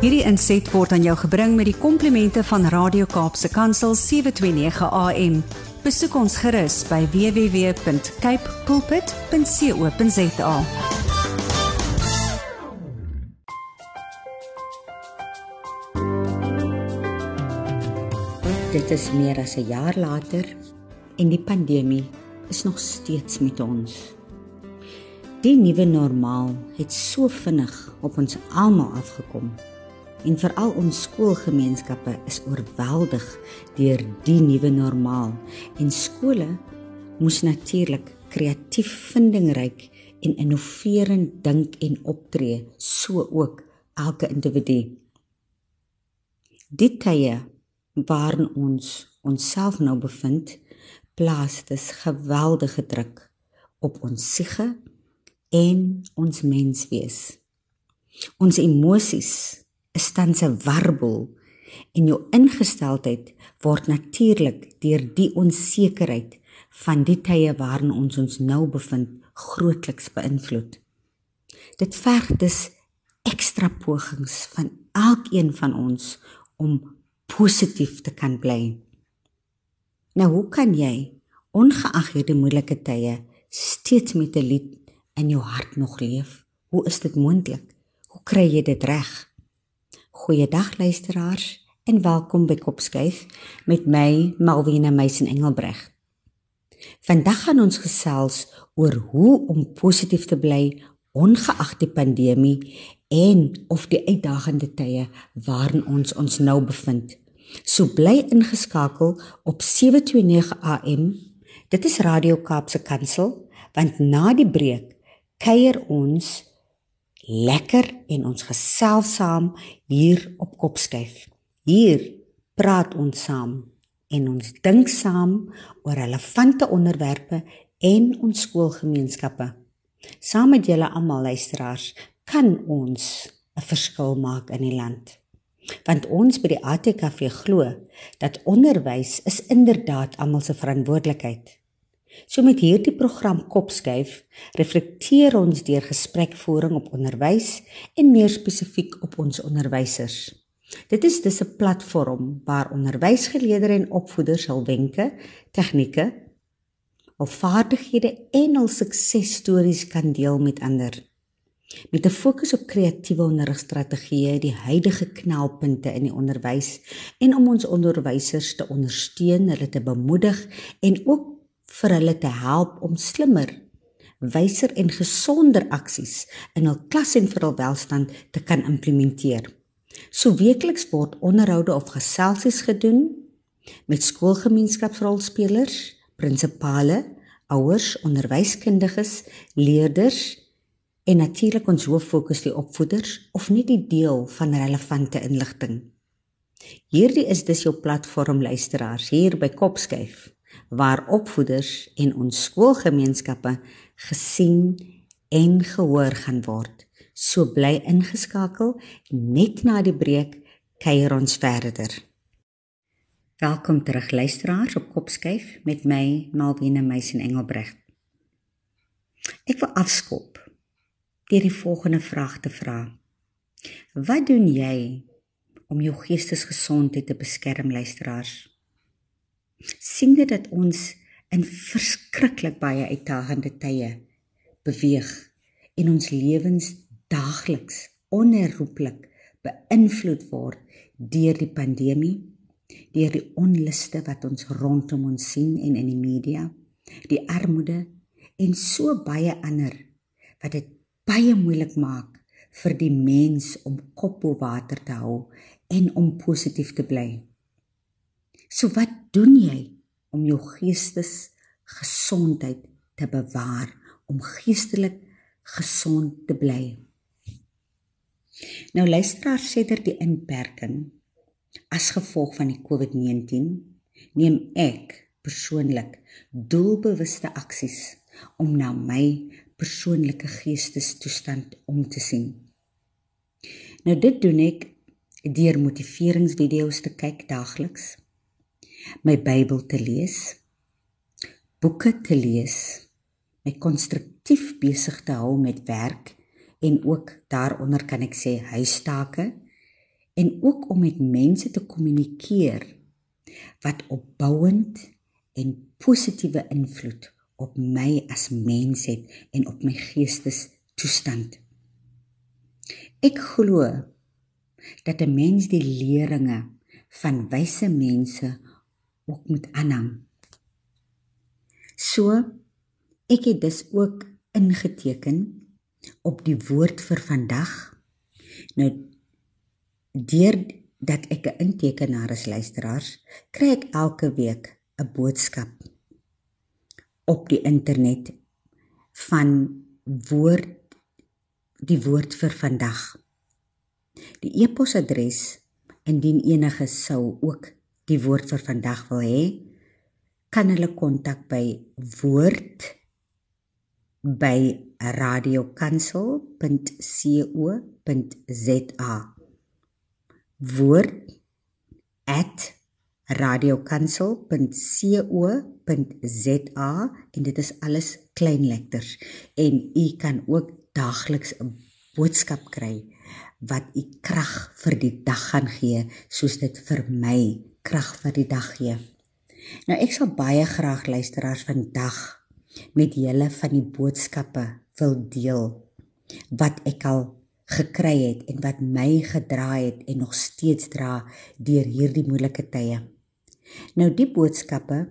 Hierdie inset word aan jou gebring met die komplimente van Radio Kaapse Kansel 729 AM. Besoek ons gerus by www.cape pulpit.co.za. Dit is meer as 'n jaar later en die pandemie is nog steeds met ons. Die nuwe normaal het so vinnig op ons almal afgekom. En veral ons skoolgemeenskappe is oorweldig deur die nuwe normaal en skole moes natuurlik kreatief vindingryk en innoverend dink en optree, so ook elke individu. Die tye waarin ons onsself nou bevind, plaas dit geweldige druk op ons siege en ons menswees. Ons emosies is tans 'n warbel en jou ingesteldheid word natuurlik deur die onsekerheid van die tye waarin ons ons nou bevind grootliks beïnvloed. Dit verg dus ekstra pogings van elkeen van ons om positief te kan bly. Nou hoe kan jy ongeag hierdie moeilike tye steeds met 'n lied in jou hart nog leef? Hoe is dit moontlik? Hoe kry jy dit reg? Goeiedag luisteraars en welkom by Kopskuif met my Malvina Meisen Engelbreg. Vandag gaan ons gesels oor hoe om positief te bly ongeag die pandemie en of die uitdagende tye waarin ons ons nou bevind. So bly ingeskakel op 729 AM. Dit is Radio Kaapse Kansel want na die breek kuier ons lekker en ons gesels saam hier op Kopskyf. Hier praat ons saam en ons dink saam oor relevante onderwerpe en ons skoolgemeenskappe. Saam met julle almal luisteraars kan ons 'n verskil maak in die land. Want ons by die ATKV glo dat onderwys is inderdaad almal se verantwoordelikheid. So met hierdie program Kopskuif reflekteer ons deur gesprekvoering op onderwys en meer spesifiek op ons onderwysers. Dit is dus 'n platform waar onderwysgeleerders en opvoeders hul wenke, tegnieke, of vaardighede en hul suksesstories kan deel met ander met 'n fokus op kreatiewe onderrigstrategieë, die huidige knelpunte in die onderwys en om ons onderwysers te ondersteun, hulle te bemoedig en ook vir hulle te help om slimmer, wyser en gesonder aksies in hul klas en vir hul welstand te kan implementeer. So weekliks word onderhoude of geselsies gedoen met skoolgemeenskapsrolspelers, prinsipale, ouers, onderwyskundiges, leerders en natuurlik ons hoof fokus die opvoeders of nie die deel van relevante inligting. Hierdie is dus jou platform luisteraars hier by Kopskyf waar opvoeders en ons skoolgemeenskappe gesien en gehoor gaan word. So bly ingeskakel net na die breek kuier ons verder. Welkom terug luisteraars op Kopskyf met my Malvina Meisen Engelbreg. Ek wil afskop deur die volgende vraag te vra. Wat doen jy om jou geestesgesondheid te beskerm, luisteraars? Sien dit dat ons in verskriklik baie uitdagende tye beweeg en ons lewens daagliks onherroepelik beïnvloed word deur die pandemie, deur die onluste wat ons rondom ons sien en in die media, die armoede en so baie ander wat dit baie moeilik maak vir die mens om kop bo water te hou en om positief te bly. So wat doen jy om jou geestes gesondheid te bewaar, om geestelik gesond te bly? Nou luisteraar sê dat die inperking as gevolg van die COVID-19 neem ek persoonlik doelbewuste aksies om na my persoonlike geestestoestand om te sien. Nou dit doen ek deur motiveringsvideo's te kyk daagliks, my Bybel te lees, boeke te lees, my konstruktief besig te hou met werk en ook daaronder kan ek sê huistake en ook om met mense te kommunikeer wat opbouend en positiewe invloed op my as mens het en op my geestestoestand. Ek glo dat 'n mens die leringe van wyse mense ook moet aanneem. So ek het dus ook ingeteken op die woord vir vandag. Nou deur dat ek 'n intekenaar is luisteraars, kry ek elke week 'n boodskap op die internet van woord die woord vir vandag. Die e-posadres indien enige sou ook die woord vir vandag wil hê, kan hulle kontak by woord by radiokansel.co.za woord @radiokansel.co.za en dit is alles klein letters en u kan ook daagliks 'n boodskap kry wat u krag vir die dag gaan gee soos dit vir my krag vir die dag gee. Nou ek sal baie graag luisteraars vandag met julle van die boodskappe wil deel wat ek al gekry het en wat my gedra het en nog steeds dra deur hierdie moeilike tye. Nou die boodskappe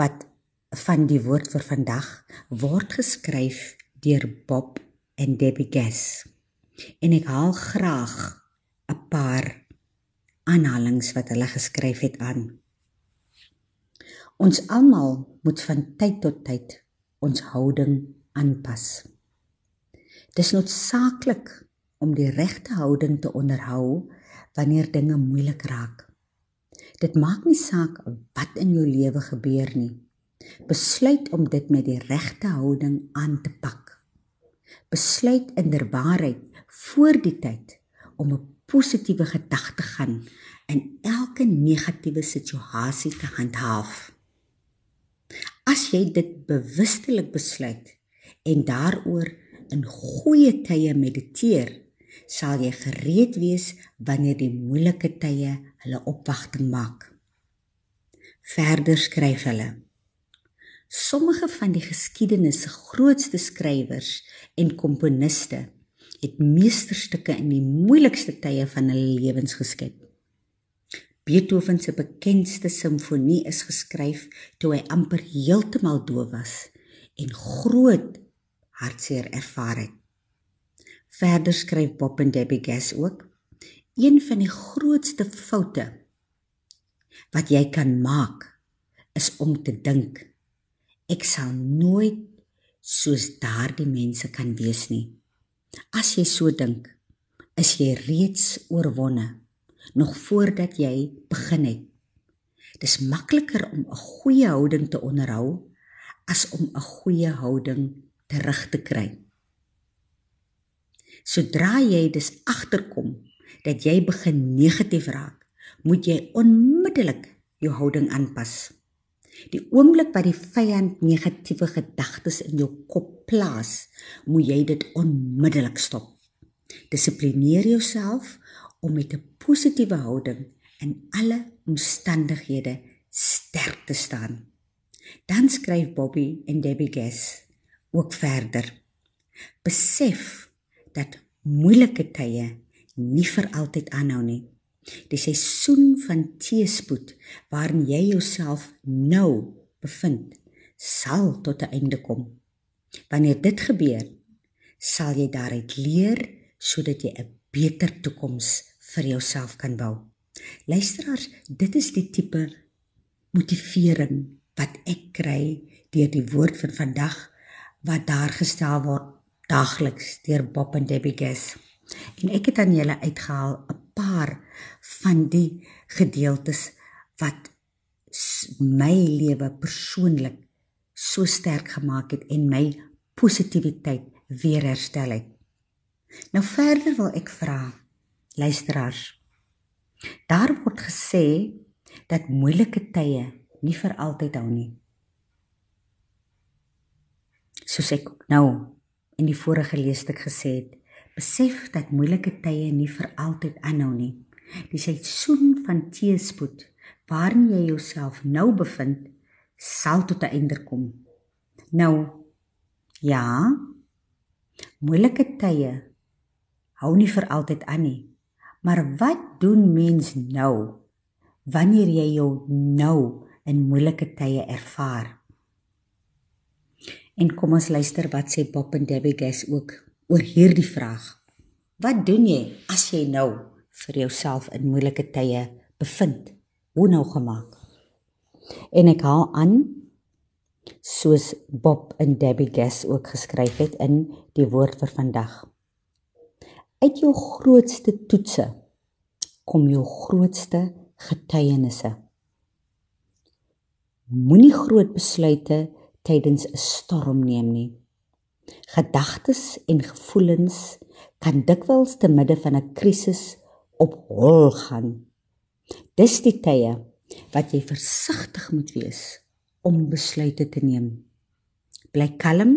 wat van die woord vir vandag word geskryf deur Bob en Debbie Gass. En ek haal graag 'n paar aanhalings wat hulle geskryf het aan. Ons almal moet van tyd tot tyd ons houding aanpas. Dis noodsaaklik om die regte houding te onderhou wanneer dinge moeilik raak. Dit maak nie saak wat in jou lewe gebeur nie. Besluit om dit met die regte houding aan te pak. Besluit inderwaarheid voor die tyd om 'n positiewe gedagte gaan in elke negatiewe situasie te handhaaf. As jy dit bewustelik besluit en daaroor in goeie tye mediteer, sal jy gereed wees wanneer die moeilike tye hulle opwagting maak. Verder skryf hulle: Sommige van die geskiedenis se grootste skrywers en komponiste het meesterstukke in die moeilikste tye van hulle lewens geskep. Beethoven se bekendste simfonie is geskryf toe hy amper heeltemal doof was en groot hartseer ervaar het. Verder skryf Bob en Debbie Gass ook: Een van die grootste foute wat jy kan maak is om te dink ek sal nooit soos daardie mense kan wees nie. As jy so dink, is jy reeds oorwonne nog voordat jy begin het. Dis makliker om 'n goeie houding te onderhou as om 'n goeie houding terug te kry. Sodra jy dus agterkom dat jy begin negatief raak, moet jy onmiddellik jou houding aanpas. Die oomblik wat die vyand negatiewe gedagtes in jou kop plaas, moet jy dit onmiddellik stop. Dissiplineer jouself om met 'n positiewe houding in alle omstandighede sterk te staan. Dan skryf Bobby en Debbie Gass ook verder. Besef dat moeilike tye nie vir altyd aanhou nie. Die seisoen van teëspoed waarin jy jouself nou bevind, sal tot 'n einde kom. Wanneer dit gebeur, sal jy daaruit leer sodat jy 'n beter toekoms vir jouself kan bou. Luisteraars, dit is die tipe motivering wat ek kry deur die woord van vandag wat daar gestel word daagliks deur Bob en Debbie Gass. En ek het aan julle uitgehaal 'n paar van die gedeeltes wat my lewe persoonlik so sterk gemaak het en my positiwiteit weer herstel het. Nou verder wil ek vra luisteraars. Daar word gesê dat moeilike tye nie vir altyd hou nie. Soos ek nou in die vorige leesstuk gesê het, besef dat moeilike tye nie vir altyd aanhou nie. Die seisoen van teëspoed waarin jy jouself nou bevind, sal tot 'n einde kom. Nou ja, moeilike tye hou nie vir altyd aan nie. Maar wat doen mens nou wanneer jy jou nou in moeilike tye ervaar? En kom ons luister wat sê Bob en Debbie Gas ook oor hierdie vraag. Wat doen jy as jy nou vir jouself in moeilike tye bevind? Hoe nou gemaak? En ek haal aan soos Bob en Debbie Gas ook geskryf het in die woord vir vandag. Uit jou grootste toetse kom jou grootste getuienisse. Moenie groot besluite tydens 'n storm neem nie. Gedagtes en gevoelens kan dikwels te midde van 'n krisis op hol gaan. Dis die tye wat jy versigtig moet wees om besluite te neem. Bly kalm.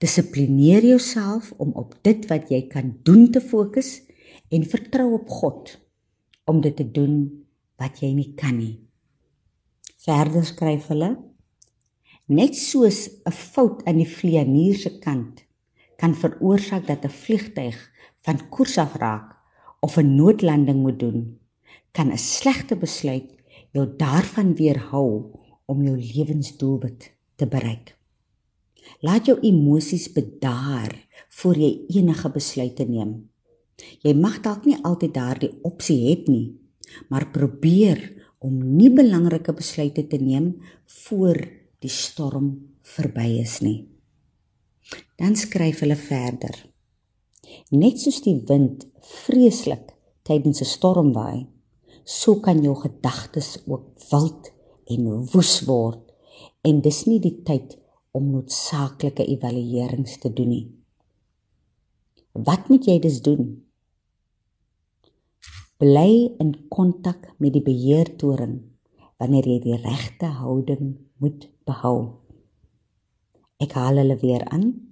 Dissiplineer jouself om op dit wat jy kan doen te fokus en vertrou op God om dit te doen wat jy nie kan nie. Verder skryf hulle Net soos 'n fout aan die vlieënier se kant kan veroorsaak dat 'n vliegtyg van koers af raak of 'n noodlanding moet doen, kan 'n slegte besluit jou daarvan weerhou om jou lewensdoelwit te bereik. Laat jou emosies bedaar voor jy enige besluite neem. Jy mag dalk nie altyd daardie opsie hê nie, maar probeer om nie belangrike besluite te neem voor die storm verby is nie. Dan skryf hulle verder. Net soos die wind vreeslik tydens 'n storm waai, so kan jou gedagtes ook wild en woes word en dis nie die tyd om noodsaaklike evaluerings te doen nie. Wat moet jy dus doen? Bly in kontak met die beheertoring wanneer jy die regte houding moet behou. Ek haal hulle weer aan.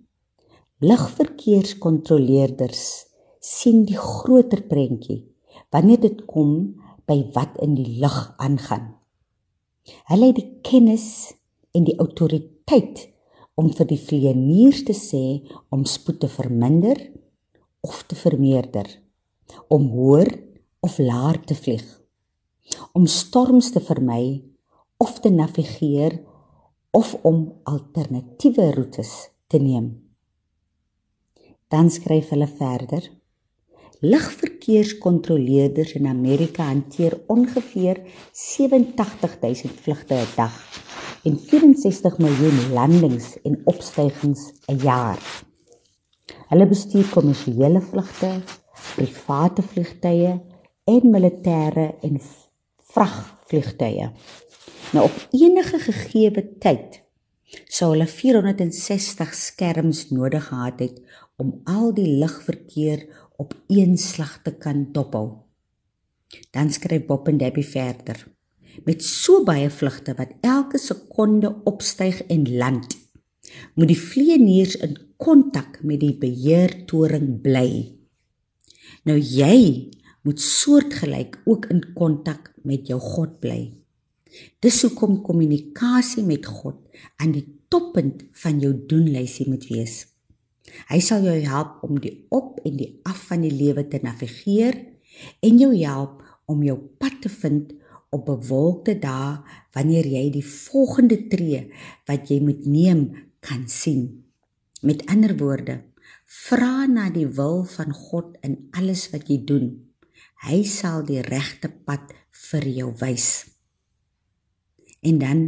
Lugverkeerskontroleerders sien die groter prentjie wanneer dit kom by wat in die lug aangaan. Hulle het die kennis en die autoriteit om vir die vlieëniers te sê om spoed te verminder of te vermeerder, om hoër of laer te vlieg, om storms te vermy of te navigeer of om alternatiewe roetes te neem. Dan skryf hulle verder: Lugverkeerskontroleerders in Amerika hanteer ongeveer 87000 vlugte 'n dag en 64 miljoen landings en opstygings 'n jaar. Hulle bestuur kommersiële vlugte, private vliegtye en militêre en vragvliegtye. Nou op enige gegeewe tyd sou hulle 460 skerms nodig gehad het om al die lugverkeer op een slag te kan dophou. Dan skryf Bob en Debbie verder. Met so baie vlugte wat elke sekonde opstyg en land, moet die vlieëniers in kontak met die beheertoring bly. Nou jy moet soortgelyk ook in kontak met jou God bly. Dis hoekom kommunikasie met God aan die toppunt van jou doenlysie moet wees. Hy sal jou help om die op en die af van die lewe te navigeer en jou help om jou pad te vind op bewolkte dae wanneer jy die volgende tree wat jy moet neem kan sien. Met ander woorde, vra na die wil van God in alles wat jy doen. Hy sal die regte pad vir jou wys. En dan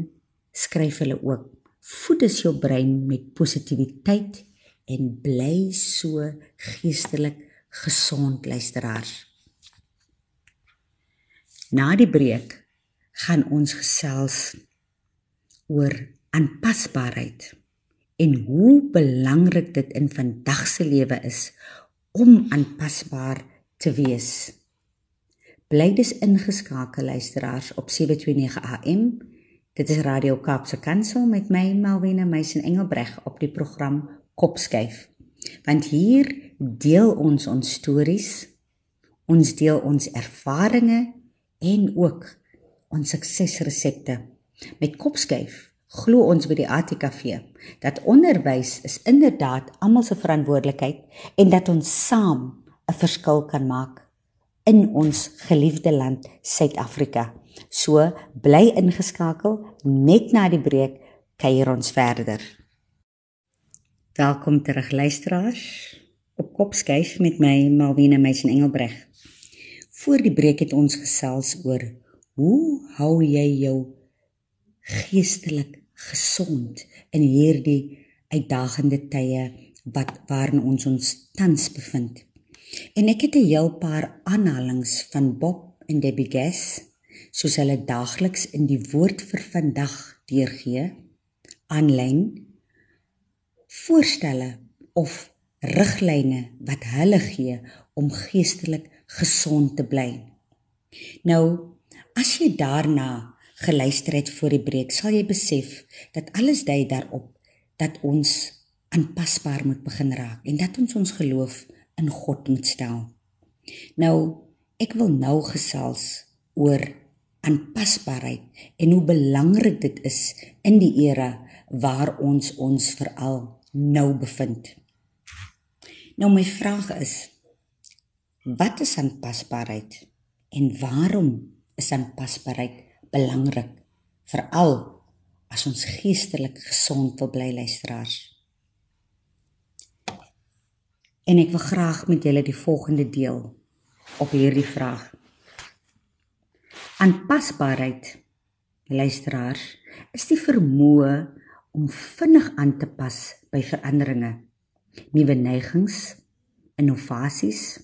skryf hulle ook: Voed is jou brein met positiwiteit en bly so geestelik gesond luisteraars. Na die breek gaan ons gesels oor aanpasbaarheid en hoe belangrik dit in vandag se lewe is om aanpasbaar te wees. Bly dus ingeskakel luisteraars op 729 AM Dit is Radio Kaapse Kansel met my Malwena Meisen Engelbreg op die program Kopskuif. Want hier deel ons ons stories, Ons deel ons ervarings en ook ons suksesresepte. Met kopskuif glo ons by die ATKV dat onderwys is inderdaad almal se verantwoordelikheid en dat ons saam 'n verskil kan maak in ons geliefde land Suid-Afrika. So bly ingeskakel net na die breek kuier ons verder. Welkom terug luisteraars op Kopskuif met my Malwena Meisen Engelbreg. Voor die breek het ons gesels oor hoe hou jy jou geestelik gesond in hierdie uitdagende tye wat waarin ons ons tans bevind. En ek het 'n heel paar aanhalings van Bob en Debbie Gass soos hulle daagliks in die woord vir vandag deurgee aanlyn voorstelle of riglyne wat hulle gee om geestelik gesond te bly. Nou, as jy daarna geluister het voor die breek, sal jy besef dat alles dui daarop dat ons aanpasbaar moet begin raak en dat ons ons geloof in God moet stel. Nou, ek wil nou gesels oor aanpasbaarheid en hoe belangrik dit is in die era waar ons ons veral nou bevind. Nou my vraag is wat is aanpasbaarheid en waarom is aanpasbaarheid belangrik veral as ons geestelik gesond wil bly luisteraars? En ek wil graag met julle die volgende deel op hierdie vraag. Aanpasbaarheid luisteraars is die vermoë om vinnig aan te pas by veranderinge nuwe neigings, innovasies,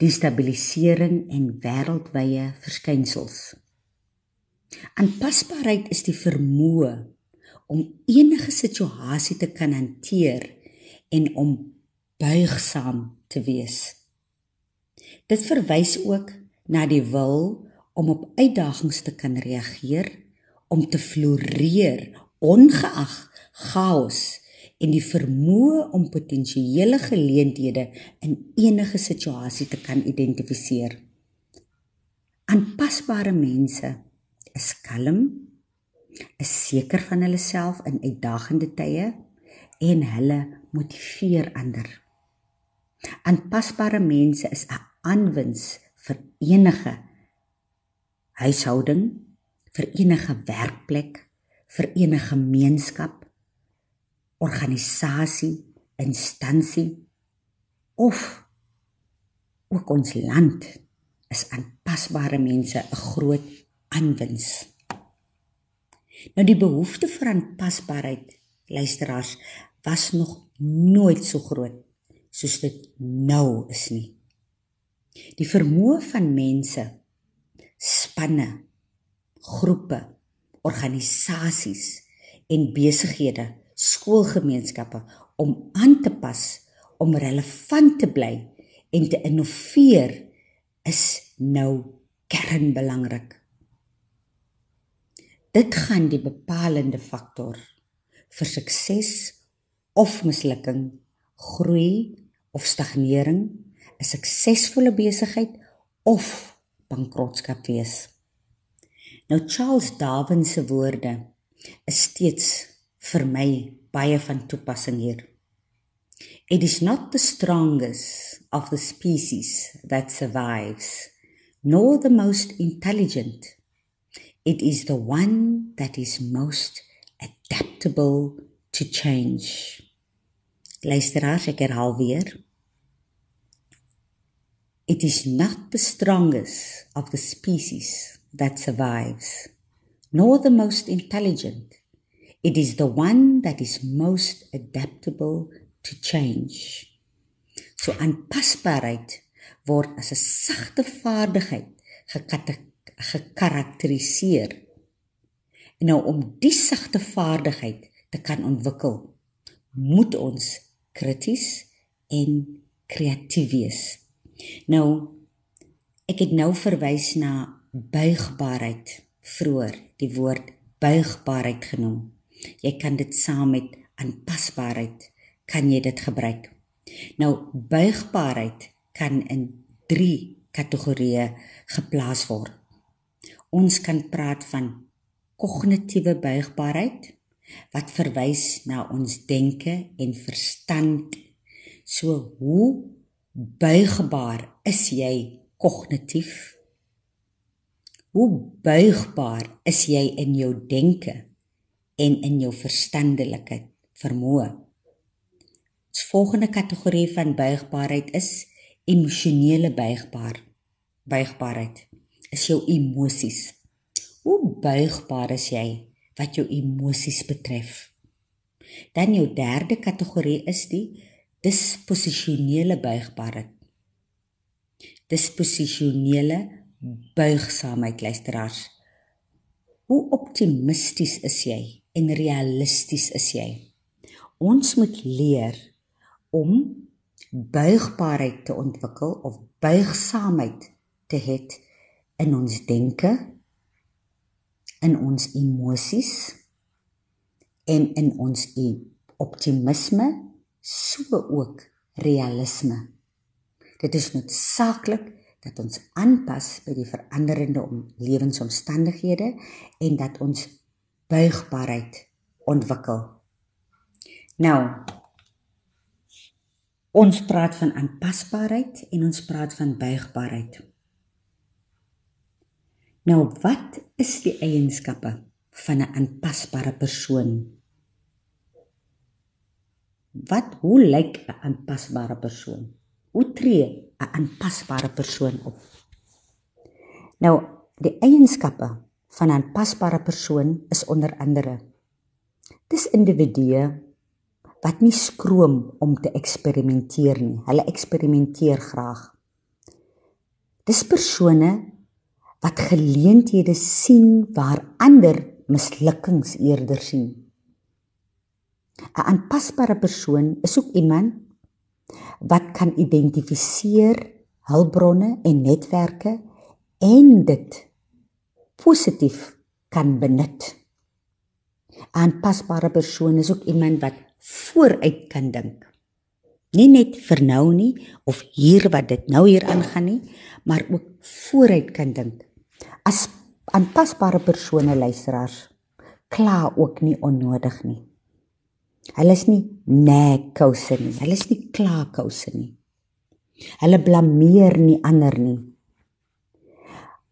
destabilisering en wêreldwye verskynsels. Aanpasbaarheid is die vermoë om enige situasie te kan hanteer en om buigsaam te wees. Dit verwys ook na die wil om op uitdagings te kan reageer, om te floreer ongeag chaos en die vermoë om potensiële geleenthede in enige situasie te kan identifiseer. Aanpasbare mense is kalm, is seker van hulle self in uitdagende tye en hulle motiveer ander. Aanpasbare mense is 'n aanwins vir enige huishouding, vir enige werkplek, vir enige gemeenskap organisasie, instansie of ook ons land is aanpasbare mense 'n groot aanwins. Nou die behoefte vir aanpasbaarheid, luisteraars, was nog nooit so groot soos dit nou is nie. Die vermoë van mense, spanne, groepe, organisasies en besighede skoolgemeenskappe om aan te pas om relevant te bly en te innoveer is nou kernbelangrik. Dit gaan die bepalende faktor vir sukses of mislukking, groei of stagnering, 'n suksesvolle besigheid of bankrotskap wees. Nou Charles Darwin se woorde is steeds vir my baie van toepassing hier. It is not the strongest of the species that survives, nor the most intelligent. It is the one that is most adaptable to change. Luisteraars, ek herhaal weer. It is not the strongest of the species that survives, nor the most intelligent. It is the one that is most adaptable to change. So aanpasbaarheid word as 'n sagte vaardigheid gekarakteriseer. En nou om die sagte vaardigheid te kan ontwikkel, moet ons krities en kreatief wees. Nou ek het nou verwys na buigbaarheid vroeër, die woord buigbaarheid genoem. Jy kan dit saam met aanpasbaarheid kan jy dit gebruik. Nou buigbaarheid kan in 3 kategorieë geplaas word. Ons kan praat van kognitiewe buigbaarheid wat verwys na ons denke en verstand. So hoe buigbaar is jy kognitief? Hoe buigbaar is jy in jou denke en in jou verstandelike vermoë? Die volgende kategorie van buigbaarheid is emosionele buigbaar. Buigbaarheid is jou emosies. Hoe buigbaar is jy wat jou emosies betref? Dan jou derde kategorie is die disposisionele buigbaarheid. Disposisionele buigsaamheid luisteraars. Hoe optimisties is jy en realisties is jy? Ons moet leer om buigbaarheid te ontwikkel of buigsaamheid te hê in ons denke, in ons emosies en in ons optimisme, so ook realisme. Dit is noodsaaklik dat ons aanpas by die veranderende lewensomstandighede en dat ons buigbaarheid ontwikkel. Nou ons praat van aanpasbaarheid en ons praat van buigbaarheid. Nou wat is die eienskappe van 'n aanpasbare persoon? Wat hoe lyk 'n aanpasbare persoon? Hoe tree 'n aanpasbare persoon op. Nou, die eienskappe van 'n aanpasbare persoon is onder andere dis individue wat nie skroom om te eksperimenteer nie. Hulle eksperimenteer graag. Dis persone wat geleenthede sien waar ander mislukkings eerder sien. 'n Aanpasbare persoon is ook iemand wat kan identifiseer hulpbronne en netwerke en dit positief kan benut. 'n Aanpasbare persoon is ook iemand wat vooruit kan dink. Nie net vir nou nie of hier wat dit nou hier aangaan nie, maar ook vooruit kan dink. As aanpasbare persone luisteraars kla ook nie onnodig nie. Hulle is nie nekkouse nie. Hulle is nie klaarkouse nie. Hulle blameer nie ander nie.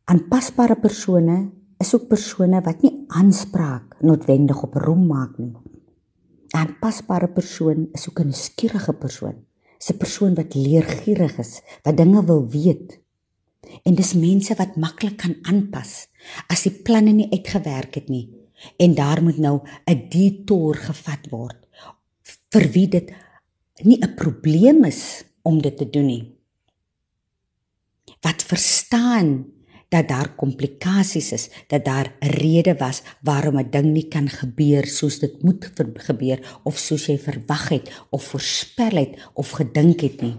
Aanpasbare persone is ook persone wat nie aanspraak noodwendig op roem maak nie. 'n Aanpasbare persoon is ook 'n skierige persoon. 'n Persoon wat leergierig is, wat dinge wil weet. En dis mense wat maklik kan aanpas as die planne nie uitgewerk het nie en daar moet nou 'n detour gevat word vir wie dit nie 'n probleem is om dit te doen nie. Wat verstaan dat daar komplikasies is, dat daar 'n rede was waarom 'n ding nie kan gebeur soos dit moet gebeur of soos jy verwag het of voorspel het of gedink het nie.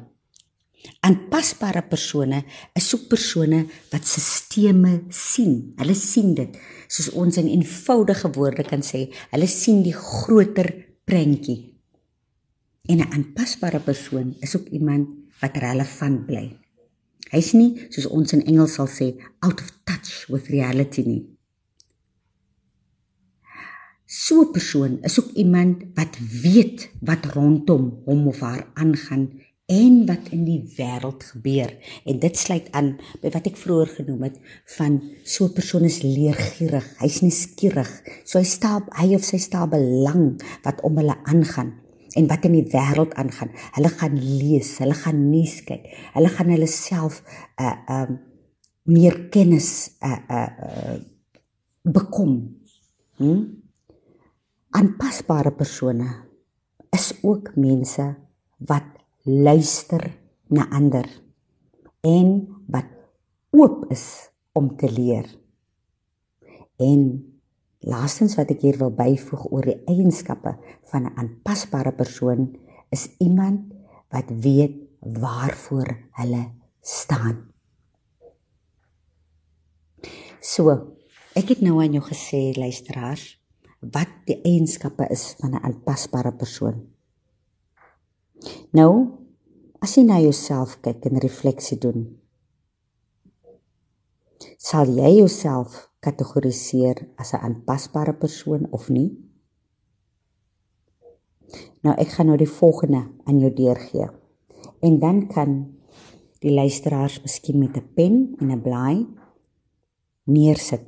Aanpasbare persone is so persone wat sisteme sien. Hulle sien dit soos ons in eenvoudige woorde kan sê, hulle sien die groter prentjie. En 'n aanpasbare persoon is ook iemand wat relevant bly. Hy's nie soos ons in Engels sal sê out of touch with reality nie. So 'n persoon is ook iemand wat weet wat rondom hom of haar aangaan en wat in die wêreld gebeur. En dit sluit aan by wat ek vroeër genoem het van so 'n persoon is leergierig hy's nie skieurig so hy staan hy of sy staan belang wat om hulle aangaan en wat in die wêreld aangaan. Hulle gaan lees, hulle gaan nuus kyk. Hulle gaan hulle self 'n uh, 'n um, meer kennis 'n uh, 'n uh, uh, bekom. Hm? Aanpasbare persone is ook mense wat luister na ander en wat oop is om te leer. En Laastens wat ek hier wil byvoeg oor die eienskappe van 'n aanpasbare persoon is iemand wat weet waarvoor hulle staan. So, ek het nou aan jou gesê luisteraars, wat die eienskappe is van 'n aanpasbare persoon. Nou, as jy na jouself kyk en refleksie doen, Sal jy jouself kategoriseer as 'n aanpasbare persoon of nie? Nou ek gaan nou die volgende aan jou deurgee. En dan kan die luisteraars miskien met 'n pen en 'n blaai neersit.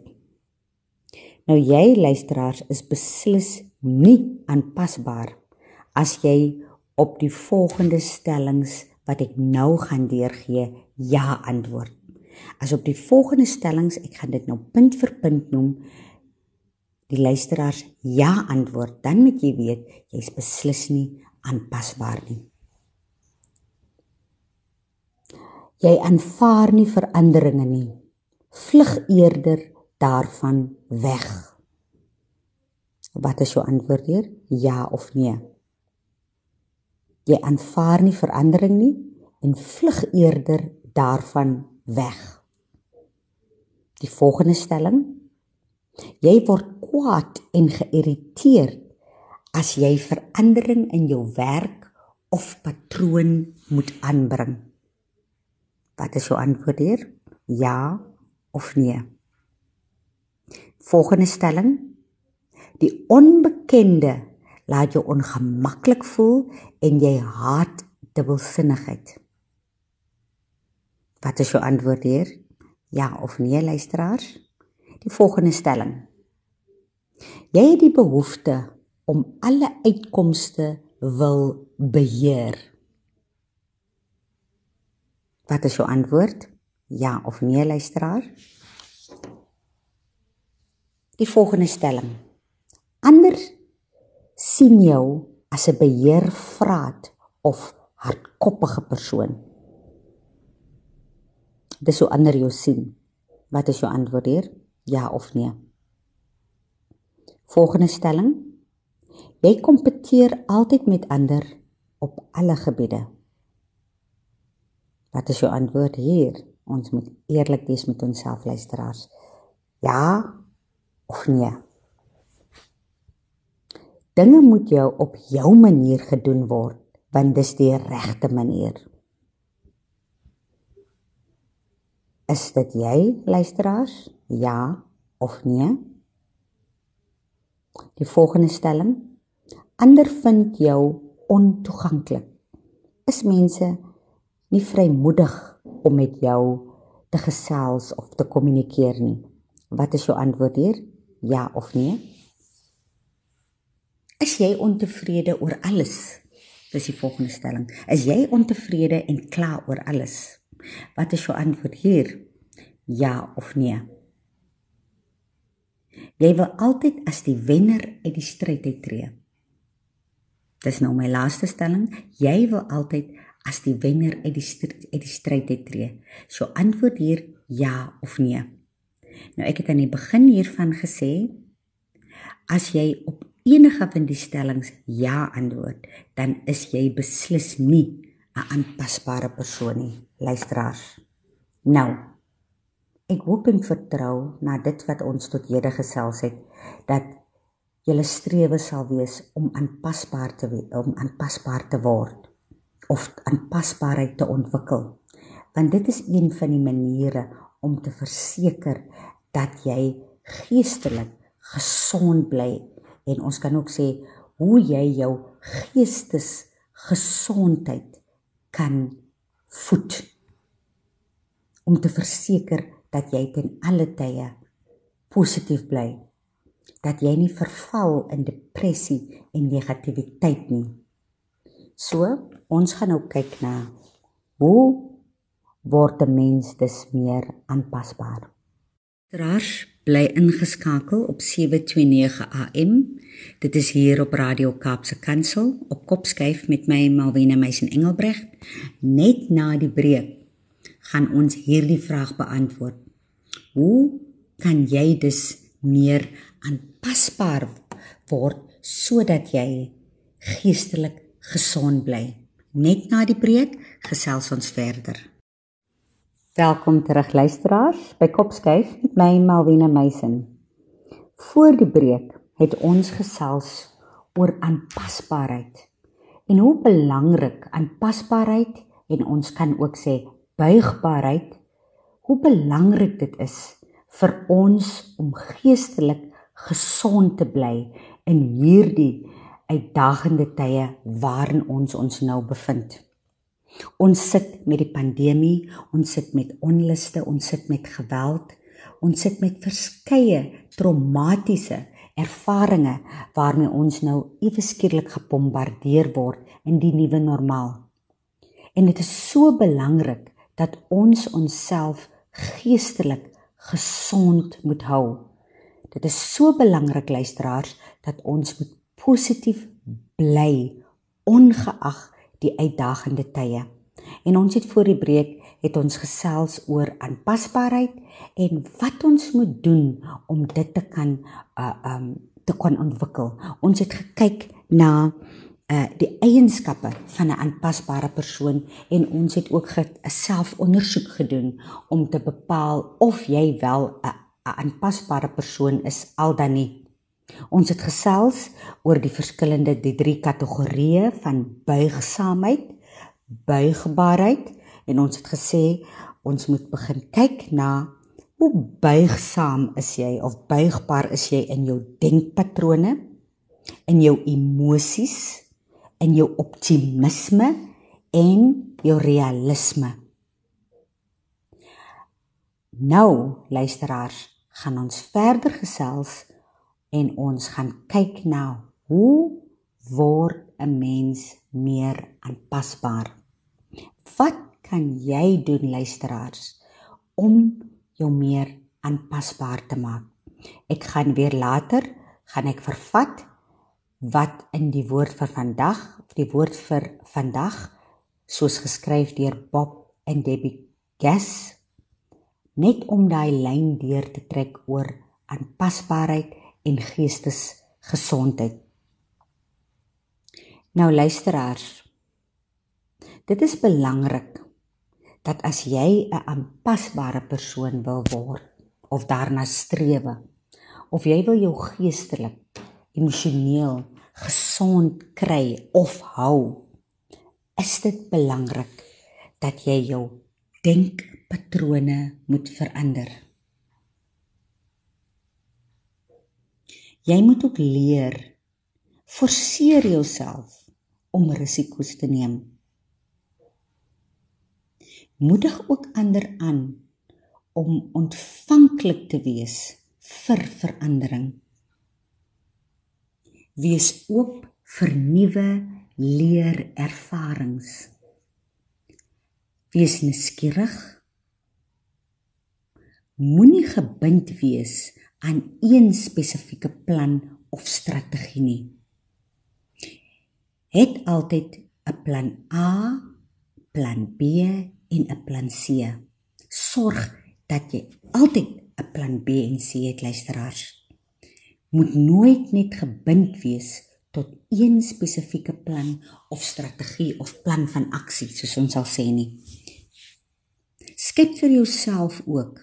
Nou jy luisteraars is beslis nie aanpasbaar as jy op die volgende stellings wat ek nou gaan deurgee ja antwoord. As op die volgende stellings, ek gaan dit nou punt vir punt noem, die luisteraars ja antwoord, dan moet jy weet jy's beslis nie aanpasbaar nie. Jy aanvaar nie veranderinge nie. Vlug eerder daarvan weg. Wat is jou antwoord hier? Ja of nee? Jy aanvaar nie verandering nie en vlug eerder daarvan weg. Die volgende stelling: Jy word kwaad en geïrriteerd as jy verandering in jou werk of patroon moet aanbring. Wat is jou antwoord hier? Ja of nee? Volgende stelling: Die onbekende laat jou ongemaklik voel en jy haat dubbelsinnigheid. Wat is jou antwoord hier? Ja of nee, luisteraars? Die volgende stelling. Jy het die behoefte om alle uitkomste wil beheer. Wat is jou antwoord? Ja of nee, luisteraar? Die volgende stelling. Anders sien jou as 'n beheervraat of hardkoppige persoon. Dis hoe ander jou sien. Wat is jou antwoord hier? Ja of nee? Volgende stelling. Jy kompeteer altyd met ander op alle gebiede. Wat is jou antwoord hier? Ons moet eerlik wees met onsself luisteraars. Ja of nee? Dinge moet jou op jou manier gedoen word, want dis die regte manier. Is dit jy, luisteraars? Ja of nee? Die volgende stelling: Ander vind jou ontoeganklik. Is mense nie vrymoedig om met jou te gesels of te kommunikeer nie? Wat is jou antwoord hier? Ja of nee? Is jy ontevrede oor alles? Dis die volgende stelling. Is jy ontevrede en kla oor alles? Wat is jou antwoord hier? Ja of nee? Jy wil altyd as die wenner uit die stryd uittreë. Dis nou my laaste stelling. Jy wil altyd as die wenner uit die stryd uit die stryd uittreë. So antwoord hier ja of nee. Nou ek het aan die begin hiervan gesê as jy op enige van die stellings ja antwoord, dan is jy beslis nie 'n aanpasbare persoon nie, luisteraars. Nou, ek hoop en vertrou na dit wat ons tot hede gesels het dat julle strewe sal wees om aanpasbaar te wees, om aanpasbaar te word of aanpasbaarheid te ontwikkel. Want dit is een van die maniere om te verseker dat jy geestelik gesond bly en ons kan ook sê hoe jy jou geestesgesondheid kan voed om te verseker dat jy ten alle tye positief bly dat jy nie verval in depressie en negativiteit nie so ons gaan nou kyk na hoe word 'n mens dus meer aanpasbaar Trash bly ingeskakel op 729 AM. Dit is hier op Radio Kaapse Kansel op Kopskyf met my Malwena Meisen Engelbreg. Net na die breek gaan ons hierdie vraag beantwoord. Hoe kan jy dus meer aanpasbaar word sodat jy geestelik gesond bly? Net na die breek gesels ons verder. Welkom terug luisteraars by Kopskyf met my Malwena Meisen. Voor die breek het ons gesels oor aanpasbaarheid en hoe belangrik aanpasbaarheid en ons kan ook sê buigbaarheid hoe belangrik dit is vir ons om geestelik gesond te bly in hierdie uitdagende tye waarin ons ons nou bevind. Ons sit met die pandemie, ons sit met onluste, ons sit met geweld, ons sit met verskeie traumatiese ervarings waarmee ons nou ewe skielik gebombardeer word in die nuwe normaal. En dit is so belangrik dat ons onsself geestelik gesond moet hou. Dit is so belangrik luisteraars dat ons moet positief bly ongeag die uitdagende tye. En ons het voor die breek het ons gesels oor aanpasbaarheid en wat ons moet doen om dit te kan uh um te kon ontwikkel. Ons het gekyk na uh die eienskappe van 'n aanpasbare persoon en ons het ook 'n selfondersoek gedoen om te bepaal of jy wel 'n aanpasbare persoon is al dan nie. Ons het gesels oor die verskillende die drie kategorieë van buigsaamheid, buigbaarheid en ons het gesê ons moet begin kyk na hoe buigsaam is jy of buigbaar is jy in jou denkpatrone, in jou emosies, in jou optimisme en jou realisme. Nou, luisteraars, gaan ons verder gesels en ons gaan kyk na hoe word 'n mens meer aanpasbaar. Wat kan jy doen luisteraars om jou meer aanpasbaar te maak? Ek gaan weer later gaan ek vervat wat in die woord vir vandag, die woord vir vandag soos geskryf deur Bob en Debbie Gass net om daai lyn deur te trek oor aanpasbaarheid en geestesgesondheid. Nou luisteraars, dit is belangrik dat as jy 'n aanpasbare persoon wil word of daarna streef of jy wil jou geestelik, emosioneel gesond kry of hou, is dit belangrik dat jy jou denkpatrone moet verander. Jy moet ook leer forceer jouself om risiko's te neem. Moedig ook ander aan om ontvanklik te wees vir verandering. Wees oop vir nuwe leerervarings. Wees nuuskierig. Moenie gebind wees aan een spesifieke plan of strategie nie. Het altyd 'n plan A, plan B en 'n plan C. Sorg dat jy altyd 'n plan B en C het, luisteraars. Moet nooit net gebind wees tot een spesifieke plan of strategie of plan van aksie, soos ons sal sê nie. Skep vir jouself ook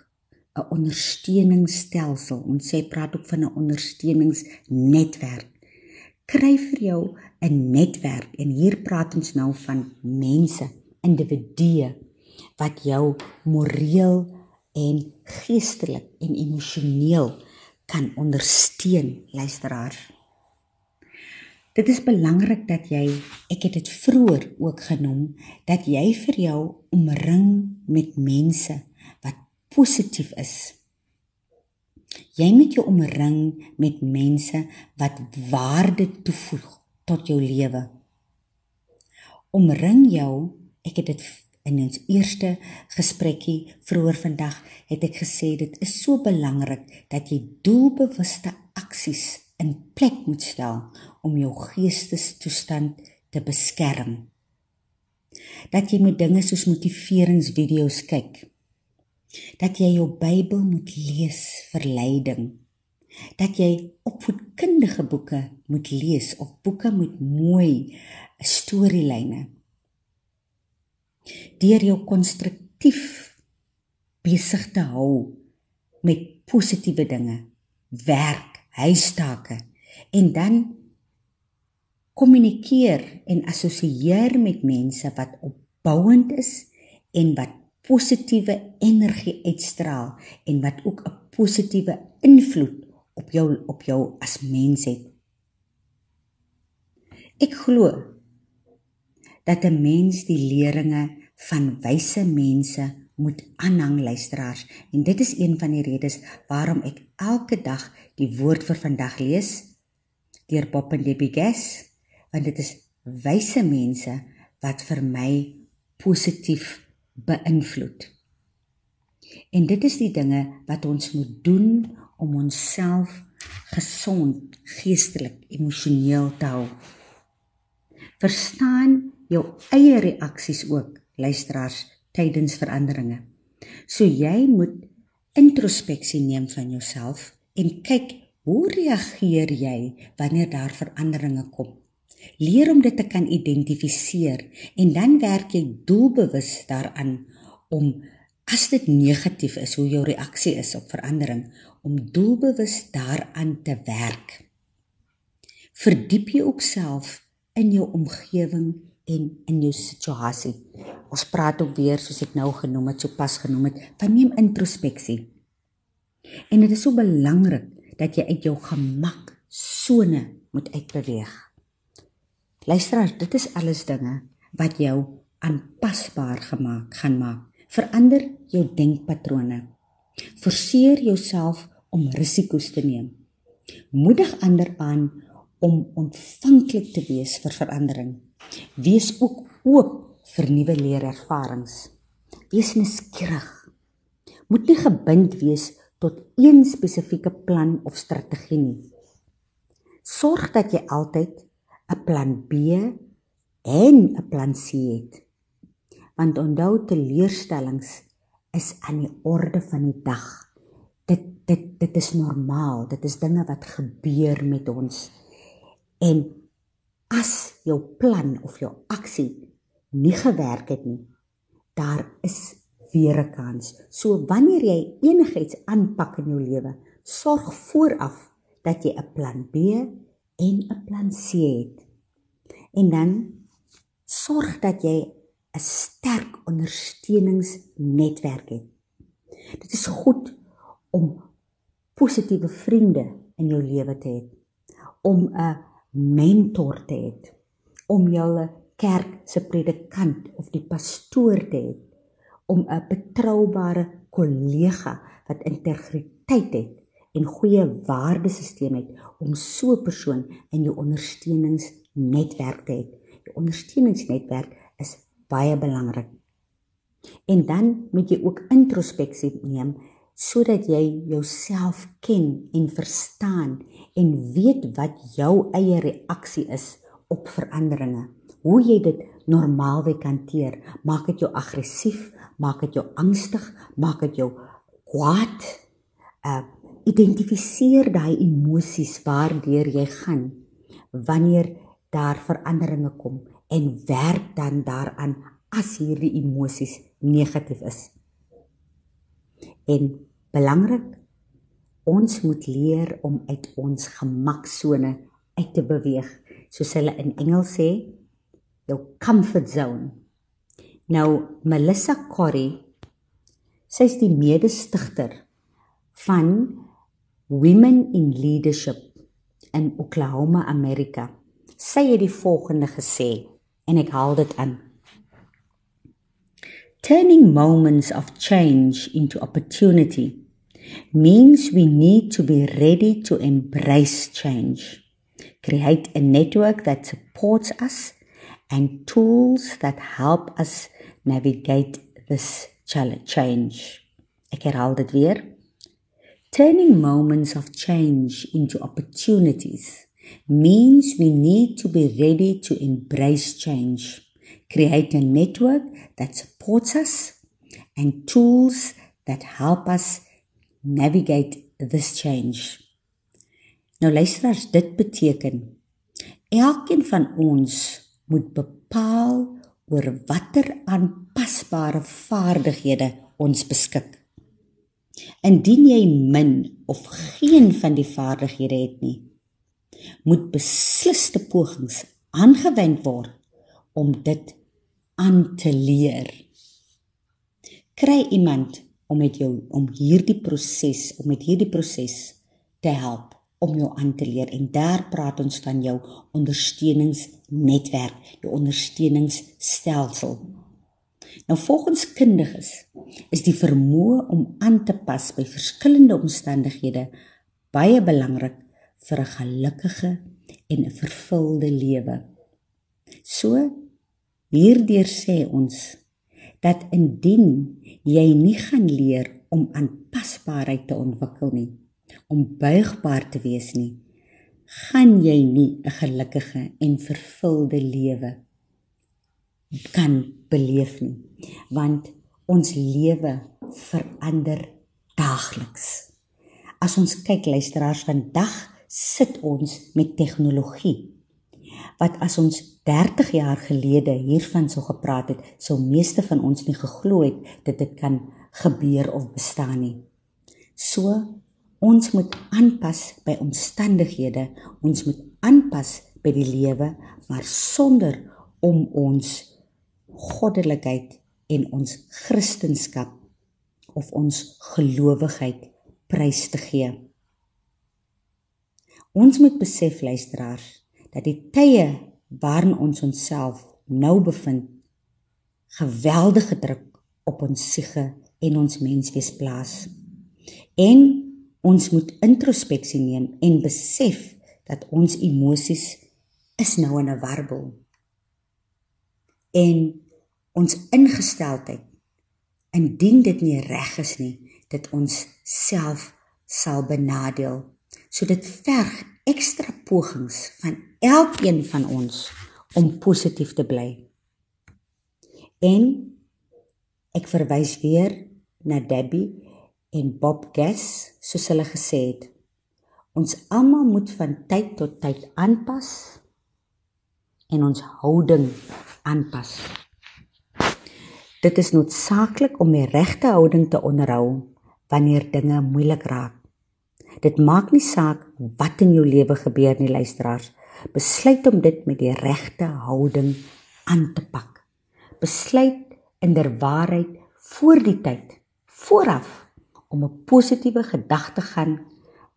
'n ondersteuningsstelsel. Ons sê praat ook van 'n ondersteuningsnetwerk. Kry vir jou 'n netwerk en hier praat ons nou van mense, individue wat jou moreel en geestelik en emosioneel kan ondersteun, luisteraar. Dit is belangrik dat jy, ek het dit vroeër ook genoem, dat jy vir jou omring met mense wat positief is. Jy moet jou omring met mense wat waarde toevoeg tot jou lewe. Omring jou, ek het dit in ons eerste gesprekkie vroeër vandag het ek gesê dit is so belangrik dat jy doelbewuste aksies in plek moet stel om jou geestestoestand te beskerm. Dat jy met dinge soos motiveringsvideo's kyk. Dat jy jou Bybel moet lees vir leiding. Dat jy opvoedkundige boeke moet lees of boeke met mooi storielyne. Deur jou konstruktief besig te hou met positiewe dinge, werk huistake en dan kommunikeer en assosieer met mense wat opbouend is en wat positiewe energie uitstraal en wat ook 'n positiewe invloed op jou op jou as mens het. Ek glo dat 'n mens die leringe van wyse mense moet aanhang luisteraars en dit is een van die redes waarom ek elke dag die woord vir vandag lees deur Bob and Debbie Gass want dit is wyse mense wat vir my positief beïnvloed. En dit is die dinge wat ons moet doen om onsself gesond geestelik emosioneel te hou. Verstaan jou eie reaksies ook luisteraars tydens veranderinge. So jy moet introspeksie neem van jouself en kyk hoe reageer jy wanneer daar veranderinge kom. Leer om dit te kan identifiseer en dan werk jy doelbewus daaraan om as dit negatief is hoe jou reaksie is op verandering om doelbewus daaraan te werk. Verdiep jy ook self in jou omgewing en in jou situasie. Ons praat ook weer soos ek nou genoem het, so pas genoem het, van neem introspeksie. En dit is so belangrik dat jy uit jou gemak sone moet uitbeweeg. Luister, dit is alles dinge wat jou aanpasbaar gemaak gaan maak. Verander jou denkpatrone. Forceer jouself om risiko's te neem. Moedig ander aan om ontvanklik te wees vir verandering. Wees ook oop vir nuwe leerervarings. Wees nuuskierig. Moet nie gebind wees tot een spesifieke plan of strategie nie. Sorg dat jy altyd 'n plan B en 'n plan C het. Want onthou teleurstellings is aan die orde van die dag. Dit dit dit is normaal. Dit is dinge wat gebeur met ons. En as jou plan of jou aksie nie gewerk het nie, daar is weer 'n kans. So wanneer jy enigiets aanpak in jou lewe, sorg vooraf dat jy 'n plan B en 'n plan C het. En dan sorg dat jy 'n sterk ondersteuningsnetwerk het. Dit is goed om positiewe vriende in jou lewe te hê, om 'n mentor te hê om julle kerk se predikant of die pastoor te hê om 'n betroubare kollega wat integriteit het en goeie waardesisteem het om so 'n persoon in jou ondersteuningsnetwerk te hê. Die ondersteuningsnetwerk is baie belangrik. En dan moet jy ook introspeksie neem sodat jy jouself ken en verstaan en weet wat jou eie reaksie is op veranderinge. Hoe jy dit normaalweg hanteer. Maak dit jou aggressief, maak dit jou angstig, maak dit jou kwaad. Uh identifiseer daai emosies waardeur jy gaan wanneer daar veranderinge kom en werk dan daaraan as hierdie emosies negatief is. En belangrik. Ons moet leer om uit ons gemaksone uit te beweeg soos hulle in Engels sê jou comfort zone. Nou Melissa Corey sy's die mede-stigter van Women in Leadership in Oklahoma Amerika. Sy het die volgende gesê en ek haal dit aan. Turning moments of change into opportunity means we need to be ready to embrace change, create a network that supports us, and tools that help us navigate this change. Ek herhaal dit weer. Turning moments of change into opportunities means we need to be ready to embrace change create a network that supports us and tools that help us navigate this change. Nou luisteraars, dit beteken elkeen van ons moet bepaal oor watter aanpasbare vaardighede ons beskik. Indien jy min of geen van die vaardighede het nie, moet besliste pogings aangewend word om dit aan te leer. Kry iemand om met jou om hierdie proses, om met hierdie proses te help om jou aan te leer en daar praat ons van jou ondersteuningsnetwerk, jou ondersteuningsstelsel. Nou volgens kundiges is die vermoë om aan te pas by verskillende omstandighede baie belangrik vir 'n gelukkige en 'n vervulde lewe. So hierdeur sê ons dat indien jy nie gaan leer om aanpasbaarheid te ontwikkel nie, om buigbaar te wees nie, gaan jy nie 'n gelukkige en vervulde lewe kan beleef nie, want ons lewe verander daagliks. As ons kyk luisteraars vandag sit ons met tegnologie wat as ons 30 jaar gelede hiervan sou gepraat het, sou meeste van ons nie geglo het dat dit kan gebeur of bestaan nie. So Ons moet aanpas by omstandighede. Ons moet aanpas by die lewe, maar sonder om ons goddelikheid en ons kristendom of ons gelowigheid prys te gee. Ons moet besef luisteraars dat die tye waarin ons onsself nou bevind geweldige druk op ons siege en ons menswees plaas. En Ons moet introspeksie neem en besef dat ons emosies is nou in 'n warbel. En ons ingesteldheid indien dit nie reg is nie, dit ons self sal benadeel. So dit verg ekstra pogings van elkeen van ons om positief te bly. En ek verwys weer na Debbie en Bob Gass soos hulle gesê het. Ons almal moet van tyd tot tyd aanpas en ons houding aanpas. Dit is noodsaaklik om die regte houding te onderhou wanneer dinge moeilik raak. Dit maak nie saak wat in jou lewe gebeur nie luisteraars besluit om dit met die regte houding aan te pak besluit inderwaarheid voor die tyd vooraf om 'n positiewe gedagte gaan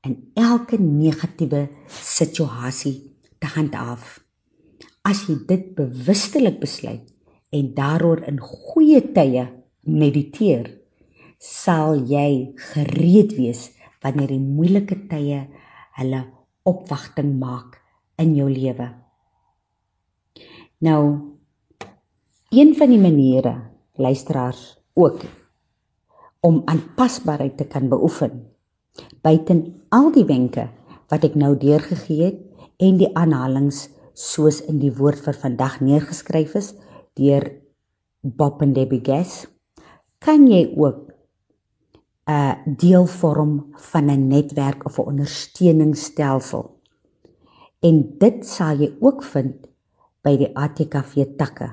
in elke negatiewe situasie te handhaaf. As jy dit bewustelik besluit en daaroor in goeie tye mediteer, sal jy gereed wees wanneer die moeilike tye hulle opwagting maak in jou lewe. Nou een van die maniere luisteraars ook om aanpasbaarheid te kan beoefen. Buiten al die wenke wat ek nou deurgegee het en die aanhalings soos in die woord vir vandag neergeskryf is deur Bob and Debbie Gass, kan jy ook 'n deel vorm van 'n netwerk of 'n ondersteuningsstelsel. En dit sal jy ook vind by die ATKV takke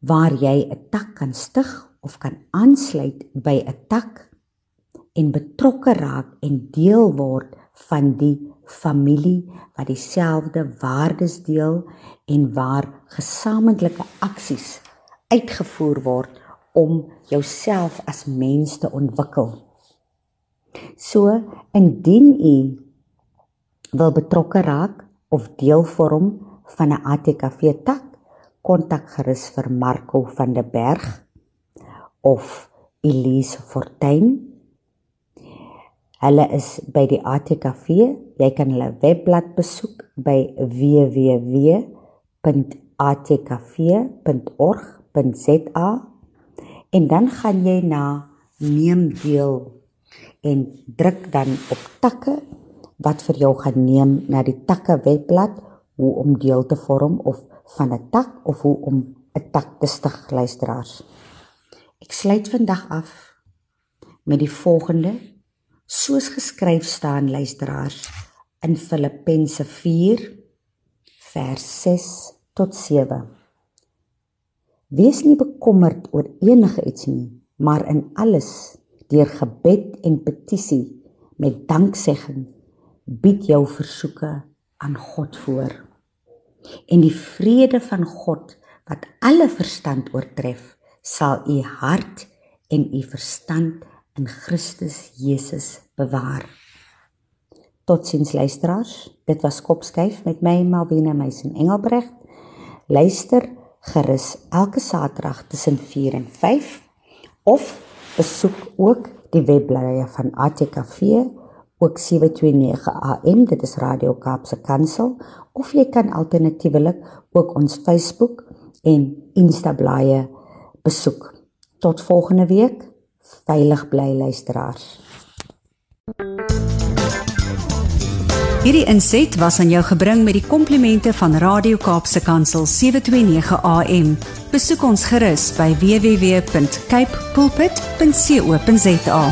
waar jy 'n tak kan stig of kan aansluit by 'n tak en betrokke raak en deel word van die familie wat dieselfde waardes deel en waar gesamentlike aksies uitgevoer word om jouself as mens te ontwikkel. So indien u wil betrokke raak of deel vorm van 'n ATKV tak, kontak gerus vir Marco van der Berg of Elise Fortuin. Hulle is by die ATKV. Jy kan hulle webblad besoek by www.atkv.org.za en dan gaan jy na neem deel en druk dan op takke wat vir jou gaan neem na die takke webblad hoe om deel te vorm of van 'n tak of hoe om 'n tak te stig luisteraars. Ek sluit vandag af met die volgende soos geskryf staan luisteraars in Filippense 4 vers 6 tot 7 Wees nie bekommerd oor enige iets nie maar in alles deur gebed en petisie met danksegging bied jou versoeke aan God voor en die vrede van God wat alle verstand oortref sal u hart en u verstand in Christus Jesus bewaar. Totsiens luisteraars. Dit was Kopskyf met my Malwena Meisen Engelbreg. Luister gerus elke Saterdag tussen 4 en 5 of besoek ook die webblaaie van ATKV ook 729 AM dit is Radio Kaapse Kansel of jy kan alternatiefelik ook ons Facebook en Insta blaaie besoek. Tot volgende week. Veilig bly luisteraars. Hierdie inset was aan jou gebring met die komplimente van Radio Kaapse Kansel 729 AM. Besoek ons gerus by www.cape pulpit.co.za.